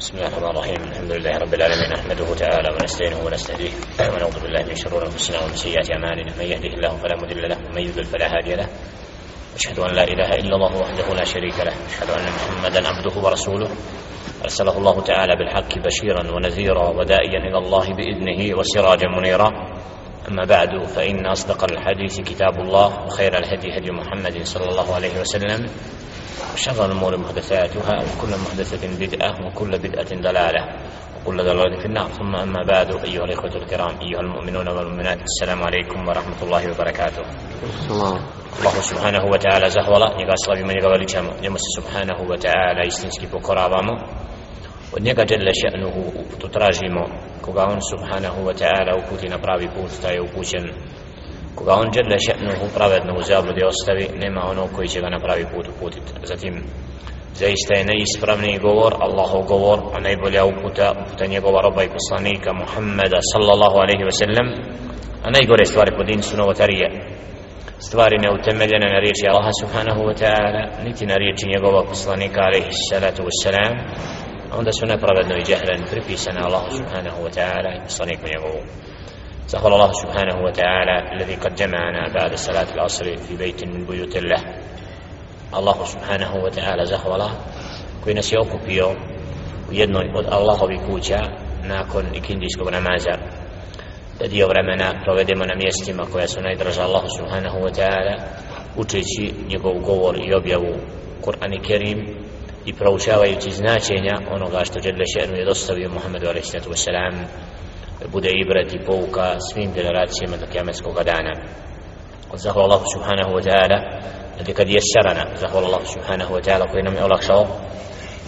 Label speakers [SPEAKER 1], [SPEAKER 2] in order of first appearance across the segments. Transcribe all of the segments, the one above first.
[SPEAKER 1] بسم الله الرحمن الرحيم الحمد لله رب العالمين نحمده تعالى ونستعينه ونستهديه ونعوذ بالله من شرور انفسنا ومن سيئات اعمالنا من يهده الله فلا مضل له ومن يضلل فلا هادي له أشهد أن لا إله إلا الله وحده لا شريك له أشهد أن محمدا عبده ورسوله أرسله الله تعالى بالحق بشيرا ونذيرا ودائيا إلى الله بإذنه وسراجا منيرا أما بعد فإن أصدق الحديث كتاب الله وخير الهدي هدي محمد صلى الله عليه وسلم شر الأمور محدثاتها وكل محدثة بدعة وكل بدعة دلالة وكل دلالة في النار. ثم أما بعد أيها الإخوة الكرام أيها المؤمنون والمؤمنات السلام عليكم ورحمة الله وبركاته. الله سبحانه وتعالى زهولا يقصر بمن يقبل جمع يمس سبحانه وتعالى يستنسكي بكرا بامو. ونيقى جل شأنه تتراجمو كوغاون سبحانه وتعالى وكوتنا برابي بوتتا يوكوشن koga on dželle še'nuhu pravedno u zabludi ostavi, nema ono koji će ga na pravi put uputiti. Zatim, zaista je neispravni govor, Allahov govor, a najbolja uputa, uputa njegova roba i poslanika Muhammeda sallallahu alaihi ve sellem a najgore stvari po din su novotarije, stvari neutemeljene na riječi Allaha subhanahu wa ta'ala niti na riječi njegova poslanika alaihi salatu wa salam onda su nepravedno i džehlen pripisane Allahu subhanahu wa ta'ala i poslaniku njegovu زهر الله سبحانه وتعالى الذي قد جمعنا بعد صلاة العصر في بيت من بيوت الله الله سبحانه وتعالى زهر الله koji nas je okupio u jednoj od Allahovih kuća nakon ikindijskog namaza da dio vremena provedemo na mjestima koja su najdraža Allahu subhanahu wa ta'ala učeći njegov govor i objavu Kur'an i Kerim i proučavajući značenja onoga što Đedle Šernu je dostavio Muhammedu a.s. da bude ibret i pouka svim generacijama do kiametskog dana. Zahvala Allah subhanahu wa ta'ala da kad je šarana zahvala Allah subhanahu wa ta'ala koji nam je olakšao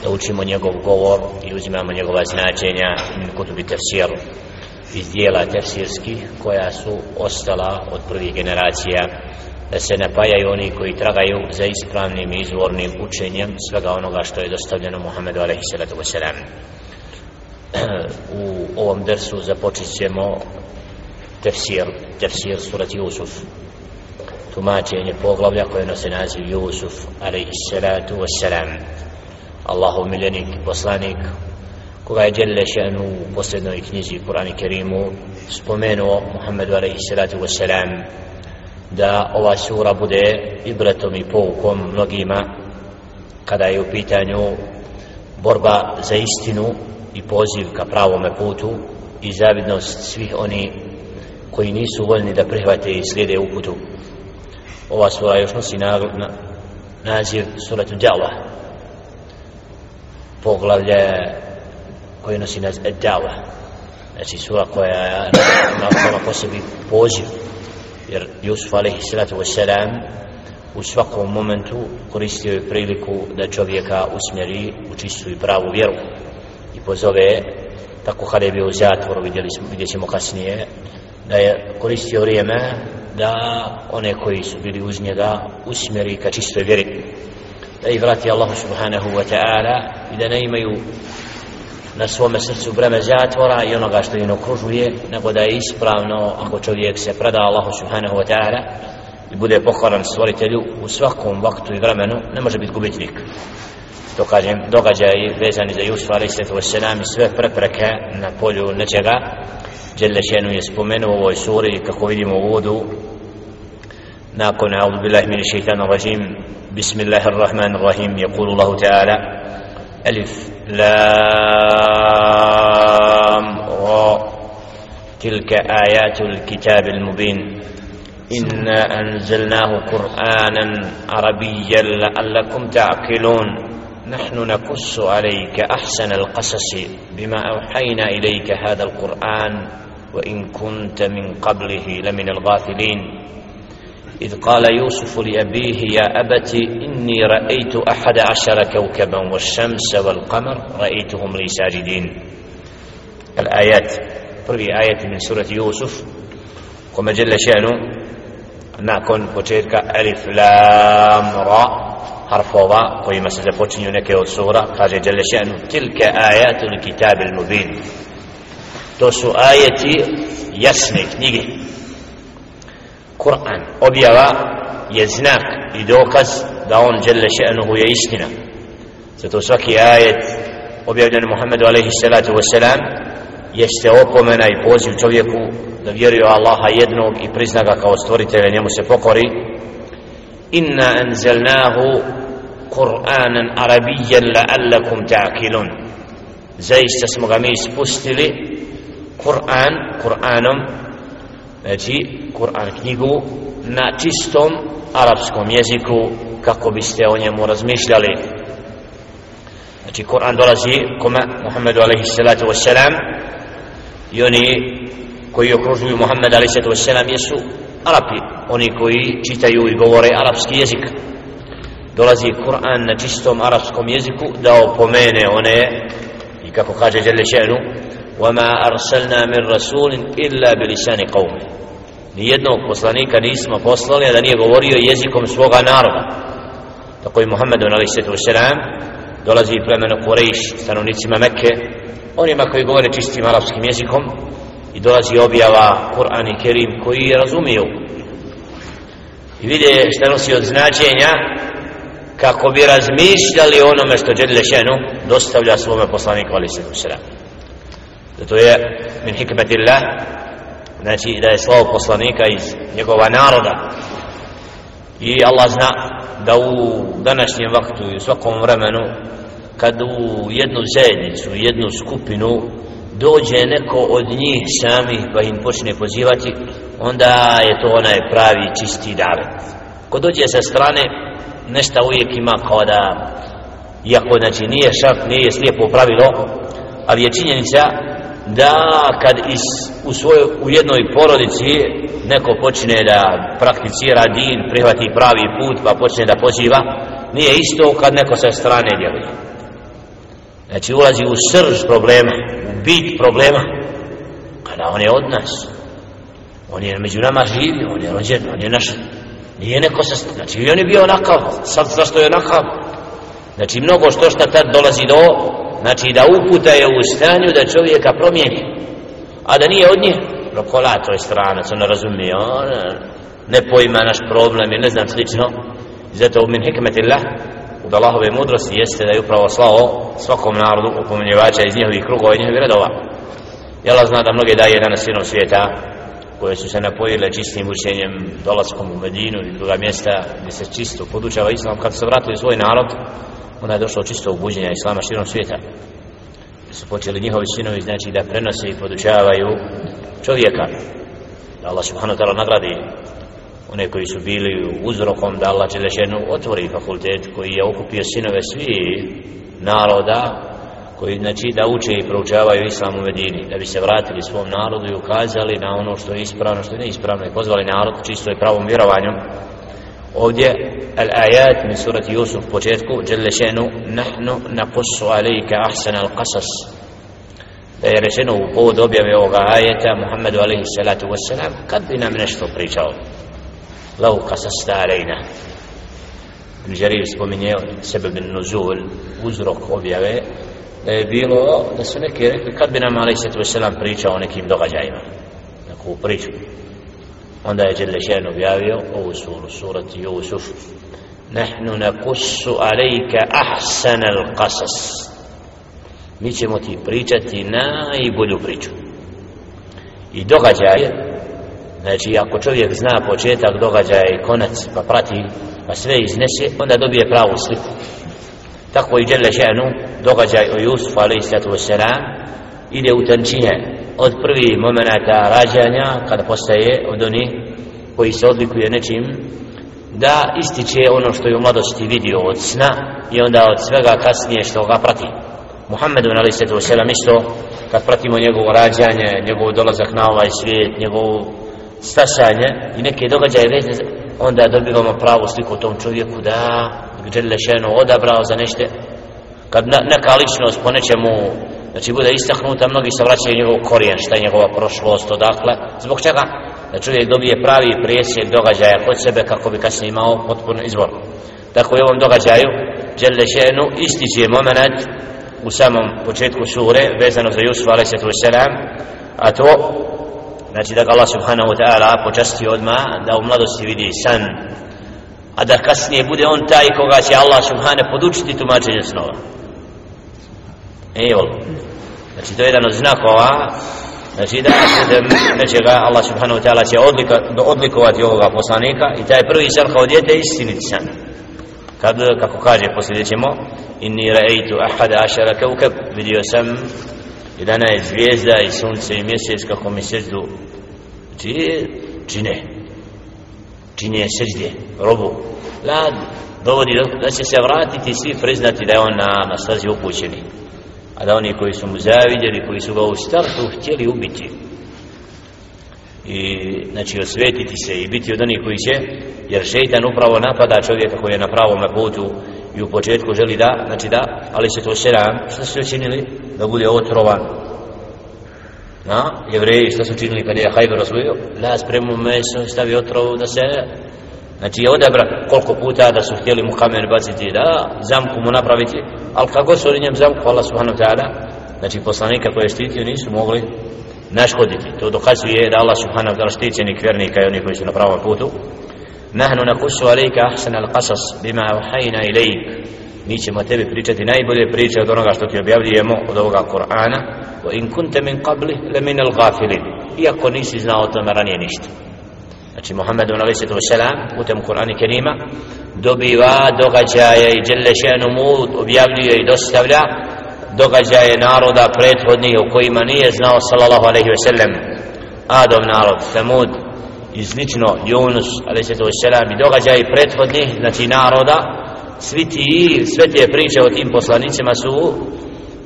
[SPEAKER 1] da učimo njegov govor i uzimamo njegova značenja min kutubi tefsiru iz dijela tefsirskih koja su ostala od prvih generacija. Da se napajaju oni koji tragaju za ispravnim i izvornim učenjem svega onoga što je dostavljeno Muhammedu alaihi salatu wasalam. u ovom dersu započet ćemo tefsir tefsir surat Jusuf. Tumačenje poglavlja koje nose naziv Jusuf alaihi salatu wassalam. Allahov miljenik poslanik koga je Đelle še'nu u posljednoj knjizi Kur'an i Kerimu spomenuo Muhammedu alaihi salatu wassalam da ova sura bude ibretom i poukom mnogima kada je u pitanju borba za istinu i poziv ka pravome putu i zavidnost svih oni koji nisu voljni da prihvate i slijede uputu. Ova sura još nosi na, na, naziv suratu da'wa poglavlje koje nosi naziv da'wa znači sura koja je na po sebi poziv. Jer Jusuf alaihi salatu wasalam u svakom momentu koristio je priliku da čovjeka usmjeri u čistu i pravu vjeru pozove tako kada je bio u zatvoru vidjeli smo, vidjet ćemo kasnije da je koristio vrijeme da one koji su bili uz njega usmjeri ka čistoj vjeri da ih vrati Allah subhanahu wa ta'ala i da ne imaju na svome srcu breme zatvora i onoga što im okružuje, nego da je ispravno ako čovjek se preda Allahu subhanahu wa ta'ala i bude pokoran stvoritelju u svakom vaktu i vremenu, ne može biti gubitnik. To kažem, događaj vezani za Jusuf a.s. sve prepreke na polju nečega. Đelle šenu je spomenuo u ovoj suri, kako vidimo u vodu, nakon أعوذ بالله من الشيطان الرجيم بسم الله الرحمن الرحيم يقول الله تعالى ألف لام را تلك آيات الكتاب المبين إنا أنزلناه قرآنا عربيا لعلكم تعقلون نحن نقص عليك أحسن القصص بما أوحينا إليك هذا القرآن وإن كنت من قبله لمن الغافلين. إذ قال يوسف لأبيه يا أبت إني رأيت أحد عشر كوكبا والشمس والقمر رأيتهم لي ساجدين. الآيات prvi ajet min surati Yusuf kome žele šenu nakon početka alif lam ra harfova kojima se započinju neke od sura kaže Đelešenu tilke ajatul kitabil mubin. To su ajeti jasne knjige. Kur'an objava je znak i dokaz da on žele je istina. Zato svaki ajet objavljeni Muhammedu alaihi salatu wasalam jeste opomena i poziv čovjeku da vjeruje Allaha jednog i prizna ga kao stvoritelja njemu se pokori inna anzalnahu Kur'anan arabijan la'allakum ta'kilun zaista smo ga mi spustili Kur'an Kur'anom znači Kur'an knjigu na čistom arapskom jeziku kako biste o njemu razmišljali. Znači Kur'an dolazi kome? Muhammedu alaihi salatu wassalam. I oni koji okružuju Muhammed alaihi salatu wassalam jesu Arapi oni koji čitaju i govore arapski jezik dolazi Kur'an na čistom arapskom jeziku da opomene one i kako kaže Jelle še'nu وَمَا أَرْسَلْنَا مِنْ رَسُولٍ إِلَّا بِلِسَانِ قَوْمِ nijednog poslanika nismo poslali da nije govorio jezikom svoga naroda tako i Muhammedu a.s. dolazi plemeno Kurejš stanovnicima Mekke onima koji govore čistim arapskim jezikom i dolazi objava Kur'an i Kerim koji je razumiju i vide što nosi od značenja kako bi razmišljali onome što Đedle Šenu dostavlja svome poslaniku a.s. zato je min hikmetillah znači da je slavo poslanika iz njegova naroda i Allah zna da u današnjem vaktu i u svakom vremenu kad u jednu zajednicu, jednu skupinu dođe neko od njih sami pa im počne pozivati onda je to onaj pravi čisti davet. Ko dođe sa strane nešto uvijek ima kao da iako znači nije šart, nije slijepo pravilo ali je činjenica da kad is, u, svojoj, u jednoj porodici neko počne da prakticira din, prihvati pravi put pa počne da poziva nije isto kad neko sa strane djeluje. Znači ulazi u srž problema bit problema. Kada on je od nas. On je među nama živi on je rođen, on je naš. Nije neko sa znači on je bio onakav. Sad zašto je onakav? Znači mnogo što šta tad dolazi do znači da uputa je u stanju da čovjeka promijeni. A da nije od nje. Prokolator je stranac on razumije on ne pojma naš problem i ne znam slično. Zato min hikmetillah od Allahove mudrosti jeste da je upravo slao svakom narodu upomenjivača iz njihovih krugova i njihovih redova. I Allah zna da mnoge daje danas svijetom svijeta koje su se napojile čistim učenjem dolaskom u Medinu i druga mjesta gdje se čisto podučava islam. Kad se vratili svoj narod onda je došlo čisto obuđenja islama širom svijeta. Su počeli njihovi sinovi znači da prenose i podučavaju čovjeka. Da Allah subhanahu wa ta'ala nagradi one koji su bili uzrokom da Allah Đelešenu otvori fakultet koji je okupio sinove svi naroda koji znači da uče i proučavaju islam u Medini da bi se vratili svom narodu i ukazali na ono što je ispravno što je neispravno i pozvali narod čisto i pravom vjerovanju. Ovdje al-ajat min surati Yusuf početku Đelešenu nahnu nakussu alejka ahsan al-qasas da je rečeno u povod objave ovoga ajeta Muhammedu alaihi salatu wassalam kad bi nam nešto pričao? Lau kasasta alejna Ibn Jarir spominje bin nuzul uzrok objave da je bilo da su neki rekli kad bi nam alaihi salatu wassalam pričao o nekim događajima neku priču onda je Đele Šen objavio ovu suru, surati Jusuf nakussu alejka ahsan al qasas Mi ćemo ti pričati najbolju priču I događaj Znači ako čovjek zna početak događaja i konac pa prati pa sve iznese onda dobije pravu sliku. Tako i Đele Ženu događaj o Jusufu alaihi sallatu ide u tančine od prvi momenata rađanja kada postaje od onih koji se odlikuje nečim da ističe ono što je u mladosti vidio od sna i onda od svega kasnije što ga prati. Muhammedun na lisetu selam isto kad pratimo njegovo rađanje njegov dolazak na ovaj svijet njegov stasanje i neke događaje vezne onda dobivamo pravu sliku o tom čovjeku da gdje odabrao za nešto kad neka ličnost po nečemu znači bude istaknuta, mnogi se vraćaju njegov korijen, šta je njegova prošlost, odakle, zbog čega? Da čovjek dobije pravi presjek događaja kod sebe kako bi kasnije imao potpuno izbor. Tako je ovom događaju, Đelle Šenu ističe moment u samom početku sure, vezano za Jusuf a.s. a to, znači da ga Allah subhanahu wa ta'ala počasti odma da u mladosti vidi san, a da kasnije bude on taj koga će Allah subhanahu podučiti tumačenje snova evo? Znači, to je jedan od znakova Znači da putem nečega Allah subhanahu wa ta'ala će odlika, odlikovati ovoga poslanika i taj prvi san kao djete istiniti san. Kad, kako kaže, poslije ćemo Inni ra'eitu ahada ašara kaukab Vidio sam 11 zvijezda i sunce i mjesec kako mi seždu. Znači, čine. Čine seždje, robu. Lad dovodi da će se vratiti svi priznati da je on na, na stazi upućeni. A da oni koji su mu zavidjeli, koji su ga u startu htjeli ubiti. I znači osvetiti se i biti od onih koji će jer šeitan upravo napada čovjeka koji je na pravom putu i u početku želi da znači da, ali se to seram što su činili? da bude otrovan na, jevreji što su činili kad je hajber osvojio? La spremu meso stavi otrovu da se Znači je odabra koliko puta da su htjeli mu kamen baciti da zamku mu napraviti ali kako su oni njem zamku Allah subhanahu wa ta'ala znači poslanika koje je štitio nisu mogli naškoditi. To dokazuje da Allah subhanahu wa ta'ala štićenik vjernika i oni koji su na pravom putu nahnu nakusu alejka ahsan al qasas bima uhayna ilayk mi ćemo tebi pričati najbolje priče od onoga što ti objavljujemo od ovoga Kur'ana. Wa in kunta min qabli la min al ghafilin. Iako nisi znao o tome ranije ništa. Znači Muhammedu a.s. putem Kur'ana Kerima dobiva događaje i djelle še'nu mu objavljuje i dostavlja događaje naroda prethodnih u kojima nije znao sallallahu alaihi ve sellem Adom narod, Samud i slično Yunus a.s. i događaji prethodnih znači naroda svi ti, sve te priče o tim poslanicima su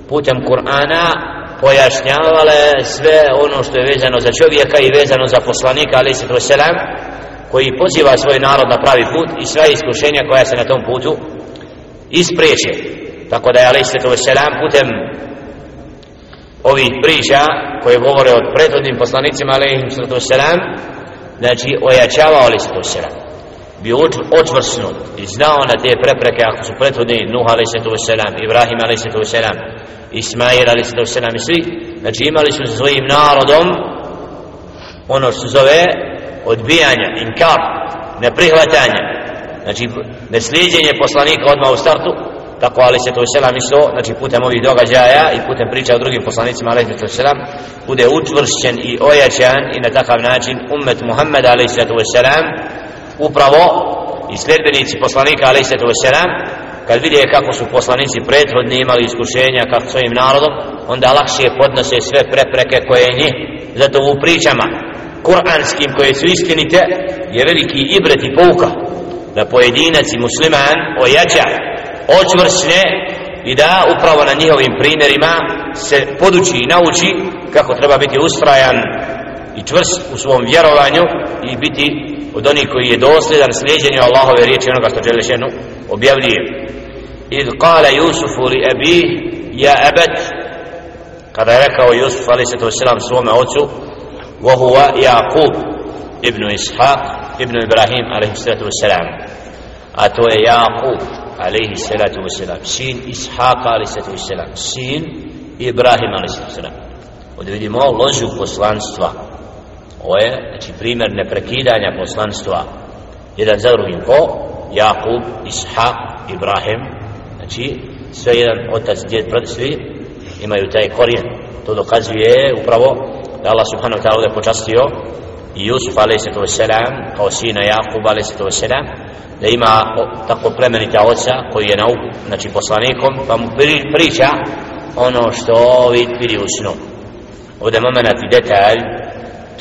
[SPEAKER 1] putem Kur'ana pojašnjavale sve ono što je vezano za čovjeka i vezano za poslanika ali selam koji poziva svoj narod na pravi put i sve iskušenja koja se na tom putu ispreče tako da je ali selam putem ovih priča koje govore od prethodnim poslanicima ali selam znači ojačavao ali se to selam bio očvrsnut i znao na te prepreke ako su prethodni Nuh alaih sallatu wasalam Ibrahim alaih sallatu wasalam Ismail alaih sallatu wasalam i svi. Znači imali su svojim narodom ono što zove odbijanja, inkar neprihvatanja znači neslijedjenje poslanika odmah u startu tako ali se to selam isto znači putem ovih događaja i putem priča o drugim poslanicima alejhi sallatu wasalam bude učvršćen i ojačan i na takav način ummet Muhammed alejhi sallatu wasalam upravo i sljedbenici poslanika alejhi sallatu wasalam kad vide kako su poslanici prethodni imali iskušenja kako svojim narodom onda lakše podnose sve prepreke koje njih zato u pričama kuranskim koje su istinite je veliki ibret i pouka da pojedinac i musliman ojača očvrsne i da upravo na njihovim primjerima se poduči i nauči kako treba biti ustrajan i čvrst u svom vjerovanju i biti od onih koji je dosljedan slijedjenju Allahove riječi onoga što Đelešenu objavljuje. Id قال Jusufu li ebi ja kada je rekao Jusuf ali se to selam svome ocu wa Jakub ibn Ishaq ibn Ibrahim a.s. a to je Jakub alaihi salatu wasalam sin Ishaqa alaihi salatu wasalam sin Ibrahim alaihi salatu wasalam ovdje vidimo ložu poslanstva. Ovo je znači primjer neprekidanja poslanstva. Jedan za drugim. Ko? Jakub, Ishaq, Ibrahim. Znači sve jedan otac, djed, brat, svi imaju taj korijen. To dokazuje upravo da Allah subhanahu wa ta'ala ovdje počastio i Jusuf a.s. kao sina Jakub a.s. da ima tako plemenita oca koji je nauk, znači poslanikom pa mu priča ono što vidi u snu ovdje moment i detalj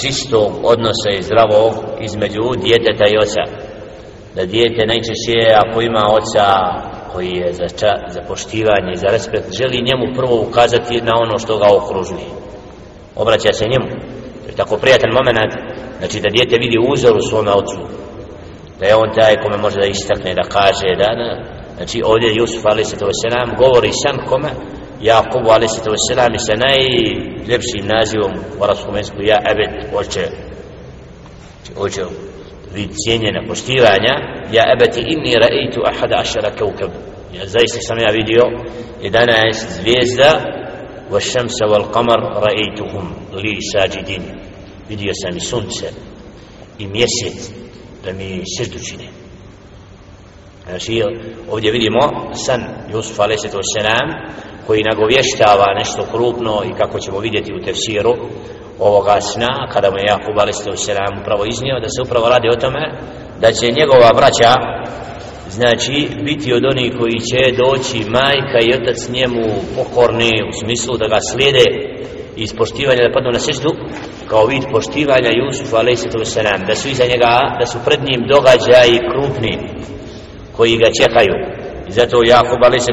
[SPEAKER 1] čistog odnosa i zdravog između djeteta i oca da djete najčešće ako ima oca koji je za, ča, za poštivanje i za respekt želi njemu prvo ukazati na ono što ga okružuje obraća se njemu jer tako prijatelj moment znači da djete vidi uzor u svome ocu da je on taj kome može da istakne da kaže da na, znači ovdje Jusuf ali se to selam govori sam kome Jakubu ali se to selam sa najljepšim nazivom u arabskom jeziku ja ebed oče znači oče vid cijenjena poštivanja ja ebeti inni raitu ahada ašara kaukab ja zaista sam ja vidio 11 zvijezda والشمس والقمر رأيتهم لي ساجدين vidio sam i sunce i mjesec da mi srdu čine Znači, ovdje vidimo san Jusuf a.s. koji nagovještava nešto krupno i kako ćemo vidjeti u tefsiru ovoga sna, kada mu je Jakub a.s. upravo iznio, da se upravo radi o tome, da će njegova braća znači biti od onih koji će doći majka i otac njemu pokorni u smislu da ga slijede i poštivanja da padnu na seždu kao vid poštivanja Jusufa a.s. da su iza njega da su pred njim događaji krupni koji ga čekaju i zato Jakub a.s.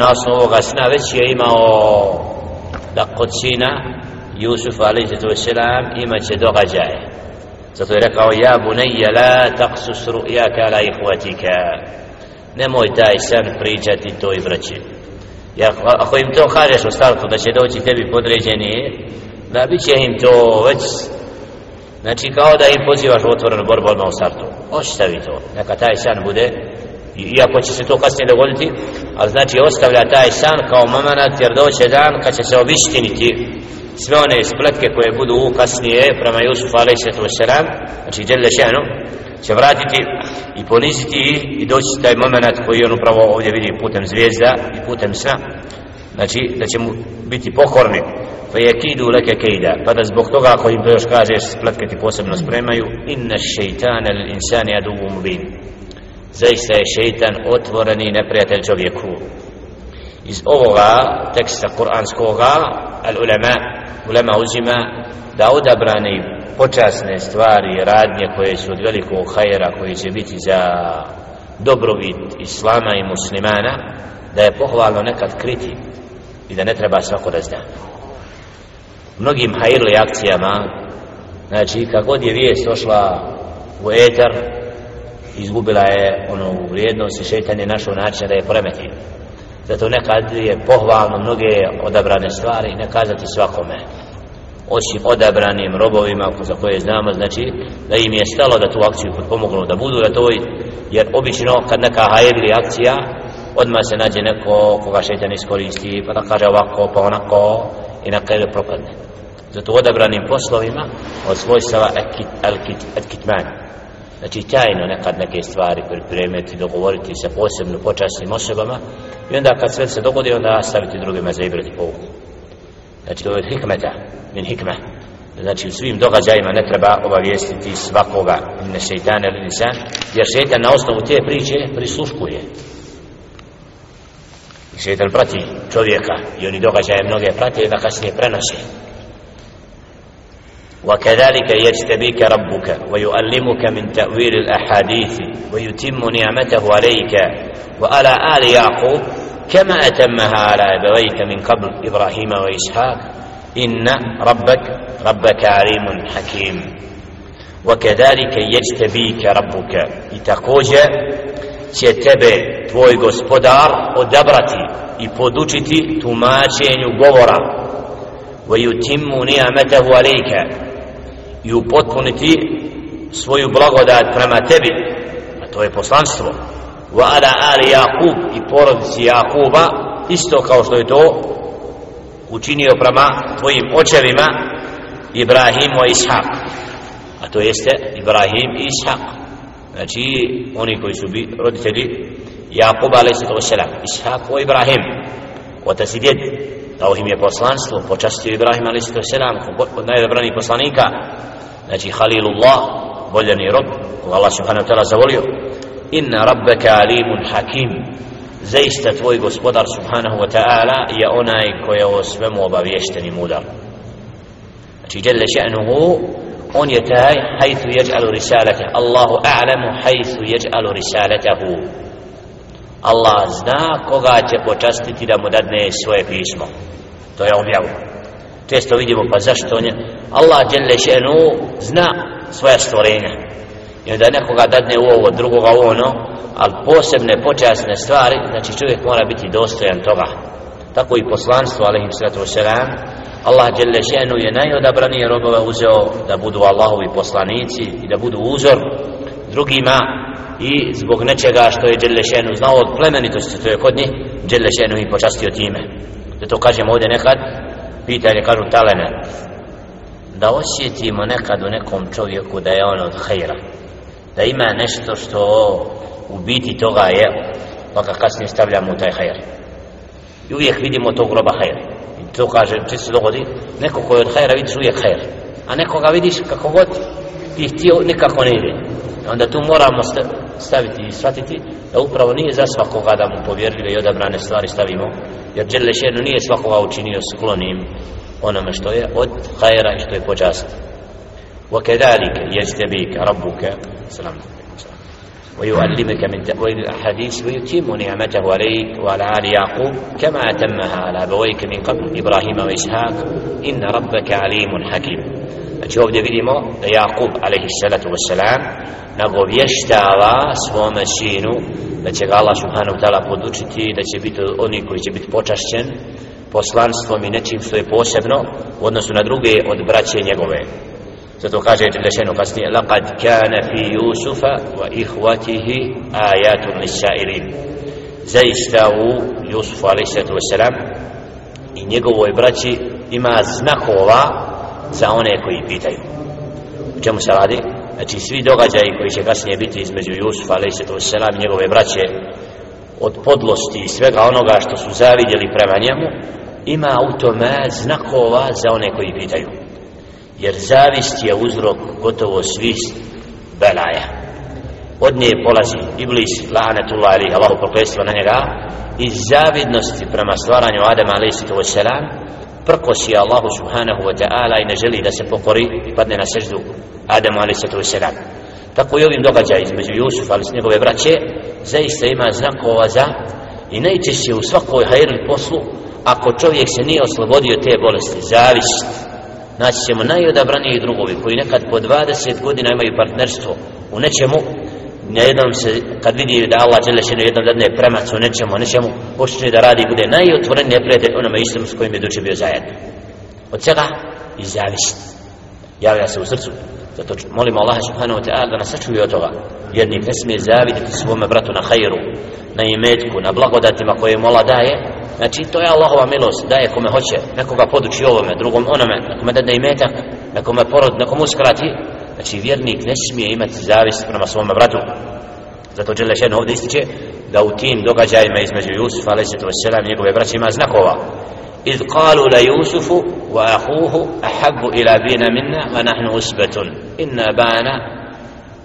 [SPEAKER 1] na osnovu ovoga sna već je imao da kod sina Jusufa a.s. imat će događaje zato je rekao ja bunayya la taqsus ru'yaka ala ikhwatika nemoj taj san pričati to i braći ja, ako im to kažeš u startu da će doći tebi podređeni da bit će im to već znači kao da im pozivaš u otvorenu borbu odmah u startu ostavi to neka taj san bude iako će se to kasnije dogoditi ali znači ostavlja taj san kao moment jer doće dan kad će se obištiniti sve one spletke koje budu kasnije prema Jusufu a.s. znači Đelle Šehnu će vratiti i poniziti i doći taj moment koji on upravo ovdje vidi putem zvijezda i putem sna znači da će mu biti pokorni. Fa yakidu laka kayda. Pa da zbog toga ako im to još kažeš spletke ti posebno spremaju. Inna shaytana lil insani aduvu mubin. Zaista je šeitan otvoreni neprijatelj čovjeku. Iz ovoga teksta kuranskoga al ulema ulema uzima da odabrani počasne stvari radnje koje su od velikog hajera koji će biti za dobrobit islama i muslimana da je pohvalno nekad kriti i da ne treba svako da zna. Mnogim hajirli akcijama znači kagod je vijest došla u eter izgubila je onu vrijednost i šetan je našao način da je poremeti. Zato nekad je pohvalno mnoge odabrane stvari ne kazati svakome osim odabranim robovima za koje znamo znači da im je stalo da tu akciju pomognu da budu da to jer obično kad neka hajevili akcija odmah se nađe neko koga šeitan iskoristi pa da kaže ovako pa onako i na kraju propadne. Zato odabranim poslovima od svojstava al-kitman. Znači tajno nekad neke stvari pripremiti, dogovoriti se posebno počasnim osobama i onda kad sve se dogodi onda staviti drugima za ibrati povuku znači to je hikmeta min hikme. Znači u svim događajima ne treba obavijestiti svakoga ne šeitan ili nisan jer šeitan na osnovu te priče prisluškuje. Šeitan prati čovjeka i oni događaje mnoge prati da kasnije prenose وكذلك يجتبيك ربك ويؤلمك من تأويل الأحاديث ويتم نعمته عليك وعلى آل يعقوب كما أتمها على أبويك من قبل إبراهيم وإسحاق إن ربك ربك عليم حكيم وكذلك يجتبيك ربك itakođe će tebe tvoj gospodar odabrati i podučiti tumačenju govora ويتم نعمته عليك i upotpuniti svoju blagodat prema tebi a to je poslanstvo wa ala ali Jakub i porodici Jakuba isto kao što je to učinio prema tvojim očevima Ibrahim i Ishaq a to jeste Ibrahim i Ishaq znači oni koji su bi roditelji Jakub a.s. Ishaq i Ibrahim otac i djed dao im je poslanstvo počastio Ibrahim a.s. od najdobranih poslanika znači Halilullah voljeni rob koga Allah subhanahu wa ta'ala zavolio inna rabbeka alimun hakim zaista tvoj gospodar subhanahu wa ta'ala je onaj koji je o svemu obavješten i mudar znači jelle še'nuhu on je taj hajthu jeđalu risalete Allahu a'lamu hajthu jeđalu risaletahu Allah zna koga će počastiti da mu dadne svoje pismo. To je objavu često vidimo pa zašto on je Allah dželle še'nu zna svoja stvorenja. I onda nekoga dadne u ovo drugoga u ono ali posebne počasne stvari znači čovjek mora biti dostojan toga. Tako i poslanstvo alaihim sallatu wasalam Allah jelle še'nu je najodabranije robove uzeo da budu Allahovi poslanici i da budu uzor drugima i zbog nečega što je dželle Šenu znao od plemenitosti to je kod njih dželle Šenu i počastio time. Zato kažemo ovdje nekad pitanje kažu talene da osjetimo nekad u nekom čovjeku da je on od hajra da ima nešto što u biti toga je pa kad kasnije stavljamo u taj hajr. I uvijek vidimo tog groba hajra to kaže, če se dogodi neko koji od hajra vidiš uvijek hajr a nekoga vidiš kako god ti htio nikako ne ide onda tu moramo staviti i shvatiti da upravo nije za svakoga da mu povjerljive i odabrane stvari stavimo jer Đelešenu nije svakoga učinio sklonim onome što je od hajra i što je počast وكذلك يجتبيك ربك سلام ويعلمك من تأويل الأحاديث ويتم نعمته عليك وعلى آل يعقوب كما أتمها على أبويك من قبل إبراهيم وإسحاق إن ربك عليم حكيم Znači ovdje vidimo da Jakub alaihi salatu wassalam nagovještava svome sinu da će ga Allah subhanahu wa ta'ala podučiti da će biti oni koji će biti počašćen poslanstvom i nečim što je posebno u odnosu na druge od braće njegove zato kaže Đelešenu kasnije laqad kana fi Jusufa wa ihvatihi ajatun lisairin zaista u Jusufu a.s. i njegovoj braći ima znakova za one koji pitaju u čemu se radi znači svi događaji koji će kasnije biti između Jusufa a.s. i njegove braće od podlosti i svega onoga što su zavidjeli prema njemu ima u tome znakova za one koji pitaju jer zavist je uzrok gotovo svih belaja od nje polazi Iblis la'anatullah alihi Allahu proklestvo na njega iz zavidnosti prema stvaranju Adama a.s prkosi Allahu subhanahu wa ta'ala i ne želi da se pokori i padne na seždu Adamu a.s. tako i ovim događaj između Jusufa ali s njegove braće zaista ima znakova za i najčešće u svakoj hajrli poslu ako čovjek se nije oslobodio te bolesti zavist naći ćemo najodabraniji drugovi koji nekad po 20 godina imaju partnerstvo u nečemu na jednom se, kad vidi da Allah žele šeno jednom dadne premac u nečemu, nečemu, počne da radi, bude najotvoreniji neprijatelj onome istom s kojim je duče bio zajedno. Od čega? Iz zavisti. Javlja se u srcu. Zato molimo Allah subhanahu wa ta'ala da nas sačuvi od toga. Jednik ne smije zaviditi svome bratu na hajru, na imetku, na blagodatima koje mu Allah daje. Znači, to je Allahova milost, daje kome hoće, nekoga poduči ovome, drugom onome, nekome dadne imetak, nekome porod, nekomu uskrati, Znači vjernik ne smije imati zavist prema svom bratu. Zato Đele Šen ovdje ističe da u tim događajima između Jusufa a.s. i njegove braće ima znakova. إذ قالوا ليوسف وأخوه أحب إلى بينا منا ونحن أسبة إن أبانا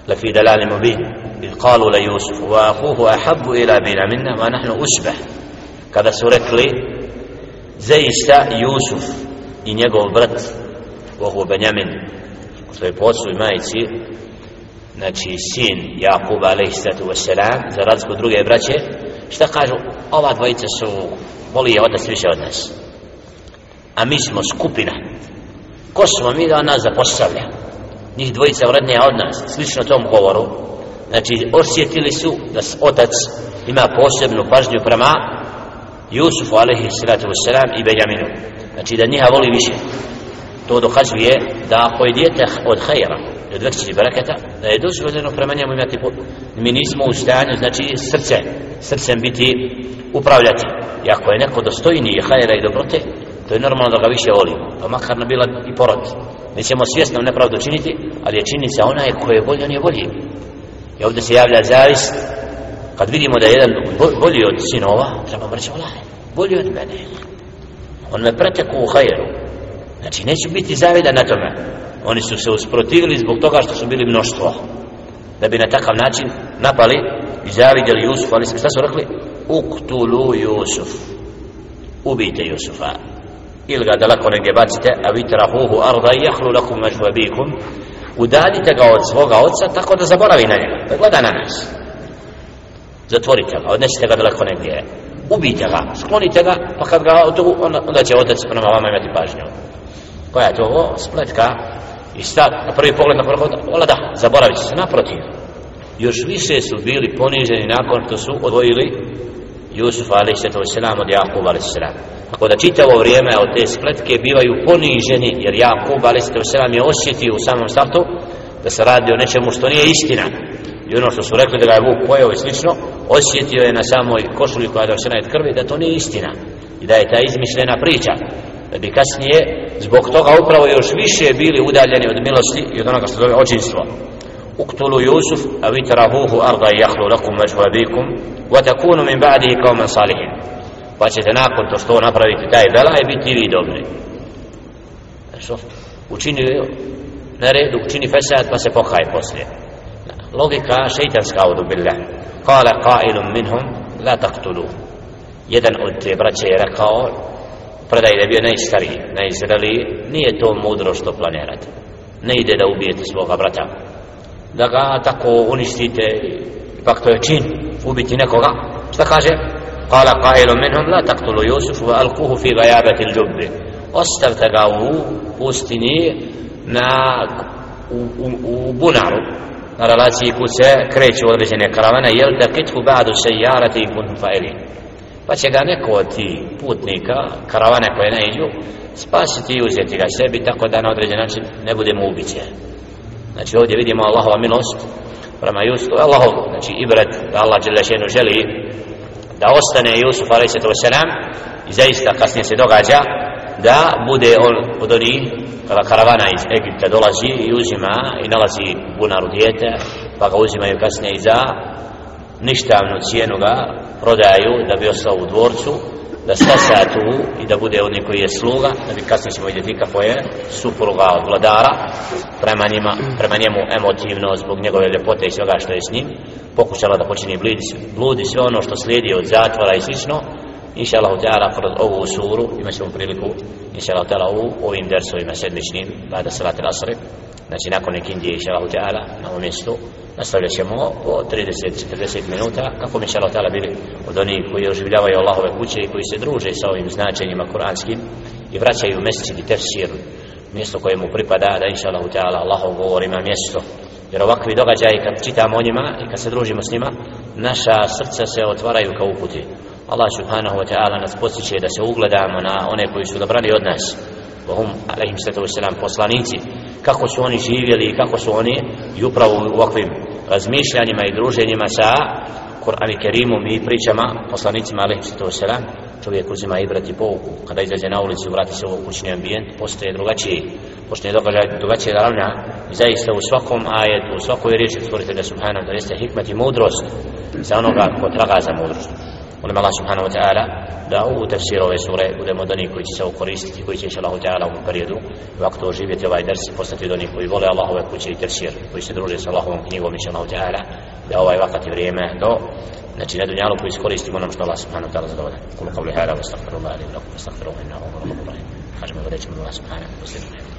[SPEAKER 1] لفي دلال مبين إذ قالوا ليوسف وأخوه أحب إلى بينا منا ونحن أسبة kada su rekli zaista Jusuf i njegov brat Ohu Benjamin što je po ocu i majici znači sin Jakub alaihissalatu wassalam za razliku druge braće šta kažu ova dvojica su voli je od nas više od nas a mi smo skupina ko smo mi da nas zapostavlja njih dvojica vrednija od nas slično tom govoru. Znači osjetili su da otac ima posebnu pažnju prema Jusufu alaihissalatu wassalam i Benjaminu. Znači da njiha voli više. To dokazuje da ako je dijete od hajera od većih bereketa da je dozvoljeno prema njemu imati pot mi nismo u stanju znači srce srcem biti upravljati. I ako je neko dostojniji hajera i dobrote to je normalno da ga više voli pa makar ne bila i porod nećemo svjesno nepravdu činiti ali je činjenica onaj ko je bolji on je bolji i ovdje se javlja zavist kad vidimo da je jedan bolji od sinova treba reći bolji od mene on me preteku u hajeru Znači, neću biti zavida na tome. Oni su se usprotivili zbog toga što su bili mnoštvo. Da bi na takav način napali i zavidjeli Jusuf, ali šta su rekli? Uktulu Jusuf. Ubijte Jusufa. Ili ga daleko negdje bacite, a vi trahuhu arda i jahlu lakum među abikum. Udaljite ga od svoga oca tako da zaboravi na njega. Da gleda na nas. Zatvorite ga, odnesite ga daleko negdje. Ubijte ga, sklonite ga, pa kad ga onda, onda će otac prema vama imati pažnju koja je to ovo spletka i stav na prvi pogled na prvi pogled da, zaboravit se naprotiv još više su bili poniženi nakon što su odvojili Jusuf a.s. od Jakub a.s. Tako da čitavo vrijeme od te spletke bivaju poniženi jer Jakub a.s. je osjetio u samom startu da se radi o nečemu što nije istina i ono što su rekli da ga je Vuk pojao i slično osjetio je na samoj košuli koja je došena od krvi da to nije istina i da je ta izmišljena priča da bi kasnije zbog toga upravo još više bili udaljeni od milosti i od onoga što zove očinstvo اقتلوا يوسف a vi terahuhu arda لكم وجه lakum وتكونوا من wa takunu min ba'dihi salihin pa ćete nakon to što napraviti taj bela i biti vi dobri. E, što? Učini e, na redu učini fesad pa se pokaje poslije. Logika šeitanska od billah. Kala qailun minhum la taktulu. Jedan od te braće je rekao predaj da je bio najstariji najzreliji nije to mudro što planirate. Ne ide da ubijete svoga brata da ga tako uništite pak to je čin ubiti nekoga. Šta kaže? Kala qailun minhum la taqtulu Yusuf wa alquhu fi gajabati ljubbi ostavite ga u pustini na u, u, u bunaru. Na relaciji kud se kreću određene karavane. Jel da kitku ba'du sejarati i kuntum fa'ilin? Pa će ga neko od ti putnika karavane koje ne iđu spasiti i uzeti ga sebi tako da na određen način ne budemo ubiće znači ovdje vidimo Allahova milost prema Jusufu Allahov znači ibret da Allah Đelešenu želi da ostane Jusuf a.s. i zaista kasnije se događa da bude on od onih kada karavana iz Egipta dolazi i uzima i nalazi bunaru dijete pa ga uzimaju kasnije i za ništavnu cijenu ga prodaju da bi ostao u dvorcu da stasa tu i da bude oni koji je sluga da bi kasnije ćemo vidjeti kako je supruga od vladara prema, njima, prema njemu emotivno zbog njegove ljepote i svega što je s njim pokušala da počini bludi, bludi sve ono što slijedi od zatvora i slično inša Allah ta'ala kroz ovu suru imat ćemo priliku inša Allah ta'ala u ovim dersovima sedmičnim bada salat al-asri znači nakon nekindije inša Allah ta'ala na ovom mjestu nastavljat ćemo po 30-40 minuta kako mi inša Allah ta'ala bili od onih koji oživljavaju Allahove kuće i koji se druže sa ovim značenjima kuranskim i vraćaju meseci i tefsir mjesto koje mu pripada da inša Allah ta'ala Allahov govor ima mjesto. Jer ovakvi događaji kad čitamo o njima i kad se družimo s njima naša srca se otvaraju kao uputi. Allah subhanahu wa ta'ala nas postiče da se ugledamo na one koji su dobrani od nas. Bohum, alaihim sallatu wasalam, poslanici. Kako su oni živjeli i kako su oni i upravo u ovakvim razmišljanjima i druženjima sa Kur'an i Kerimom i pričama poslanicima alaihim sallatu wasalam čovjek uzima i brati pouku. Kada izađe na ulicu vrati se u kućni ambijent postaje drugačiji. Postaje događaj drugačije ravna i zaista u svakom ajetu u svakoj riječi stvoritelja subhanahu da jeste hikmet i mudrost za onoga ko traga za mudrost molim Allah subhanahu wa ta'ala da u tefsir ove sure budemo od onih koji će se ukoristiti koji će inša ta'ala u ovom periodu ovako oživjeti ovaj ders i postati od onih koji vole Allahove kuće i tefsir koji se druže sa Allahovom knjigom inša ta'ala da ovaj vakat i vrijeme do znači na dunjalu koji iskoristimo onom što Allah subhanahu wa ta'ala zadovolja kulu kavli hada wa astaghfirullah alim lakum astaghfiruhu Allah, wa rahim. Kažemo da rećemo Allah subhanahu wa ta'ala